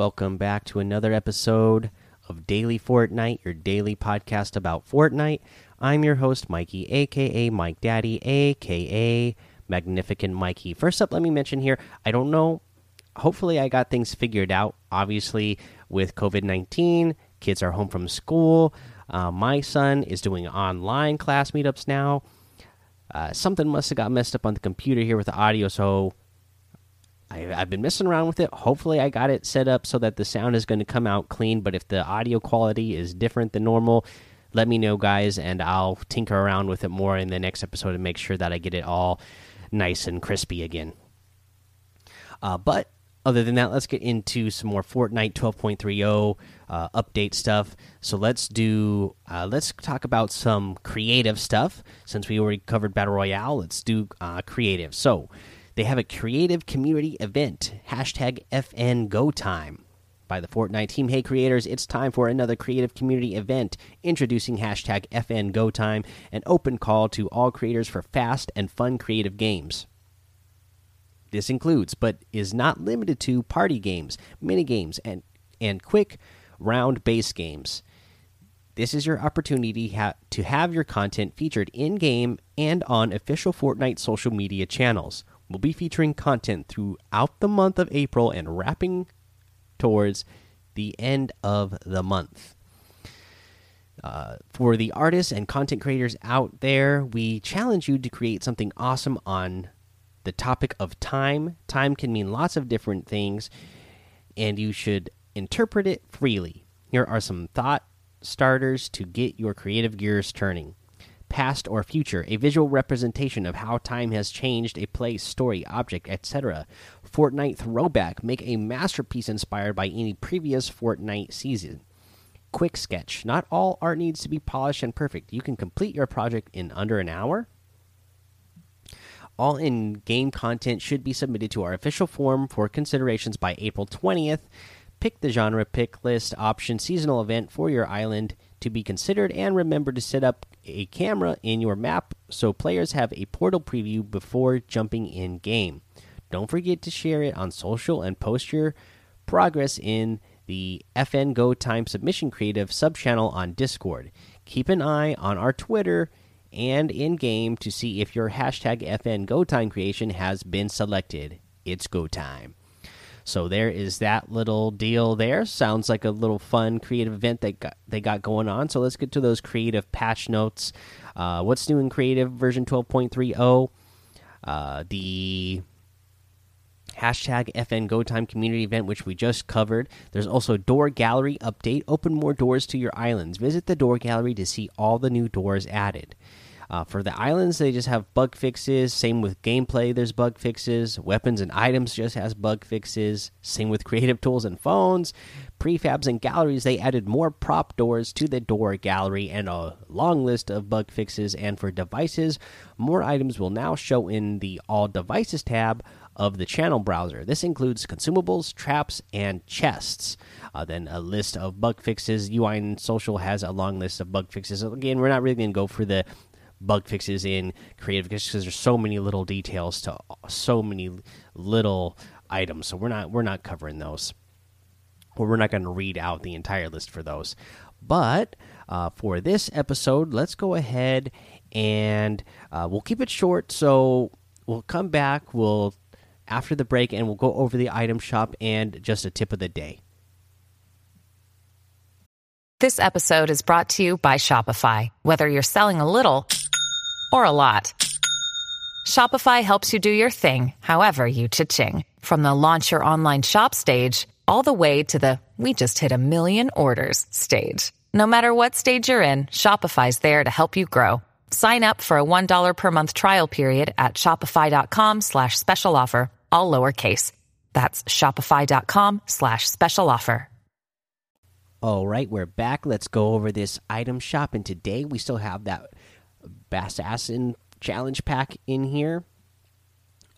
Welcome back to another episode of Daily Fortnite, your daily podcast about Fortnite. I'm your host, Mikey, aka Mike Daddy, aka Magnificent Mikey. First up, let me mention here I don't know. Hopefully, I got things figured out. Obviously, with COVID 19, kids are home from school. Uh, my son is doing online class meetups now. Uh, something must have got messed up on the computer here with the audio, so I, have been messing around with it. Hopefully, I got it set up so that the sound is going to come out clean. But if the audio quality is different than normal, let me know, guys, and I'll tinker around with it more in the next episode and make sure that I get it all nice and crispy again. Uh, but other than that, let's get into some more Fortnite 12.30 uh, update stuff. So let's do uh, let's talk about some creative stuff. Since we already covered battle royale, let's do uh, creative. So they have a creative community event. Hashtag FN Go Time. By the Fortnite team, hey creators, it's time for another creative community event. Introducing hashtag FN Go Time, an open call to all creators for fast and fun creative games. This includes, but is not limited to, party games, mini games, and and quick round base games. This is your opportunity ha to have your content featured in game and on official Fortnite social media channels. We'll be featuring content throughout the month of April and wrapping towards the end of the month. Uh, for the artists and content creators out there, we challenge you to create something awesome on the topic of time. Time can mean lots of different things, and you should interpret it freely. Here are some thought starters to get your creative gears turning past or future, a visual representation of how time has changed a place, story, object, etc. Fortnite throwback, make a masterpiece inspired by any previous Fortnite season. Quick sketch, not all art needs to be polished and perfect. You can complete your project in under an hour. All in game content should be submitted to our official form for considerations by April 20th. Pick the genre pick list option seasonal event for your island to be considered and remember to set up a camera in your map so players have a portal preview before jumping in game. Don't forget to share it on social and post your progress in the FN Go Time Submission Creative subchannel on Discord. Keep an eye on our Twitter and in game to see if your hashtag FN Go Time creation has been selected. It's go time. So there is that little deal there. Sounds like a little fun creative event that got, they got going on. So let's get to those creative patch notes. Uh, what's new in creative version 12.30? Uh, the hashtag FN Go Time community event, which we just covered. There's also door gallery update. Open more doors to your islands. Visit the door gallery to see all the new doors added. Uh, for the islands, they just have bug fixes. Same with gameplay, there's bug fixes. Weapons and items just has bug fixes. Same with creative tools and phones. Prefabs and galleries, they added more prop doors to the door gallery and a long list of bug fixes. And for devices, more items will now show in the All Devices tab of the channel browser. This includes consumables, traps, and chests. Uh, then a list of bug fixes. UI and Social has a long list of bug fixes. Again, we're not really going to go for the bug fixes in creative because there's so many little details to so many little items. So we're not we're not covering those. Or we're not going to read out the entire list for those. But uh, for this episode let's go ahead and uh, we'll keep it short. So we'll come back we'll after the break and we'll go over the item shop and just a tip of the day. This episode is brought to you by shopify. Whether you're selling a little or a lot. Shopify helps you do your thing, however you cha-ching. From the launch your online shop stage, all the way to the we just hit a million orders stage. No matter what stage you're in, Shopify's there to help you grow. Sign up for a $1 per month trial period at shopify.com slash special offer, all lowercase. That's shopify.com slash special offer. All right, we're back. Let's go over this item shop. And today we still have that Assassin challenge pack in here.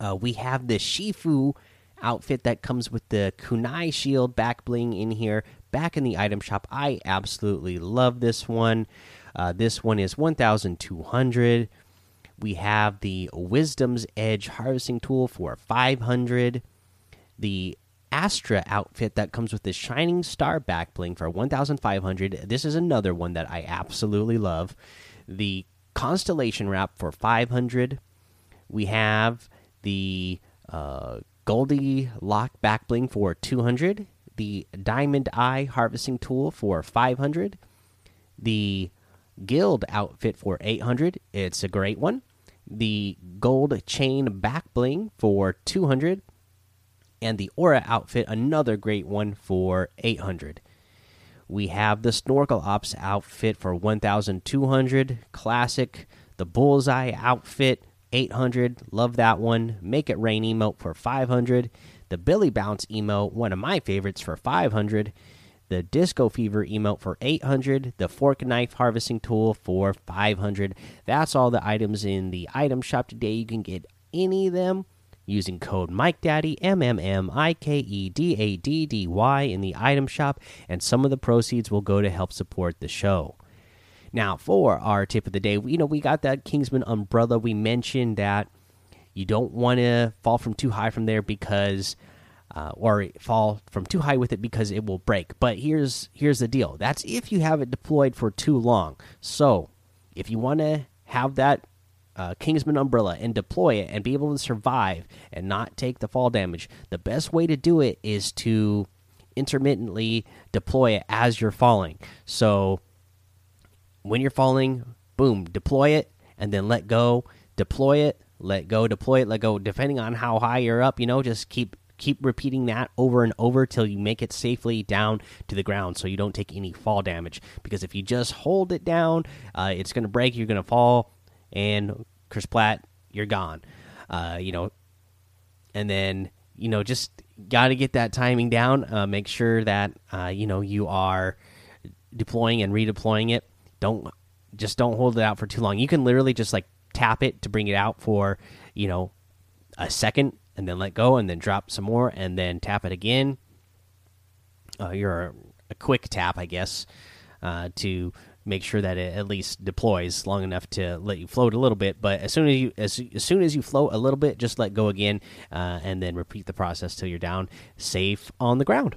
Uh, we have the Shifu outfit that comes with the kunai shield back bling in here back in the item shop i absolutely love this one uh, this one is 1200 we have the wisdom's edge harvesting tool for 500 the Astra outfit that comes with this Shining Star back bling for 1,500. This is another one that I absolutely love. The Constellation wrap for 500. We have the uh, Goldie Lock back bling for 200. The Diamond Eye harvesting tool for 500. The Guild outfit for 800. It's a great one. The Gold Chain back bling for 200 and the Aura outfit, another great one for 800. We have the Snorkel Ops outfit for 1200, classic. The Bullseye outfit 800, love that one. Make it rain emote for 500. The Billy Bounce emote, one of my favorites for 500. The Disco Fever emote for 800. The Fork Knife Harvesting Tool for 500. That's all the items in the item shop today. You can get any of them using code MikeDaddy M M M I K E D A D D Y in the item shop, and some of the proceeds will go to help support the show. Now, for our tip of the day, you know we got that Kingsman umbrella. We mentioned that you don't want to fall from too high from there because. Uh, or fall from too high with it because it will break. But here's here's the deal. That's if you have it deployed for too long. So if you want to have that uh, Kingsman umbrella and deploy it and be able to survive and not take the fall damage, the best way to do it is to intermittently deploy it as you're falling. So when you're falling, boom, deploy it and then let go, deploy it, let go, deploy it, let go. Depending on how high you're up, you know, just keep keep repeating that over and over till you make it safely down to the ground so you don't take any fall damage because if you just hold it down uh, it's going to break you're going to fall and Chris Platt, you're gone. Uh, you know, and then you know just got to get that timing down. Uh, make sure that uh, you know you are deploying and redeploying it. Don't just don't hold it out for too long. You can literally just like tap it to bring it out for you know a second and then let go and then drop some more and then tap it again. Uh, you're a quick tap, I guess, uh, to make sure that it at least deploys long enough to let you float a little bit. But as soon as you as, as soon as you float a little bit, just let go again, uh, and then repeat the process till you're down safe on the ground.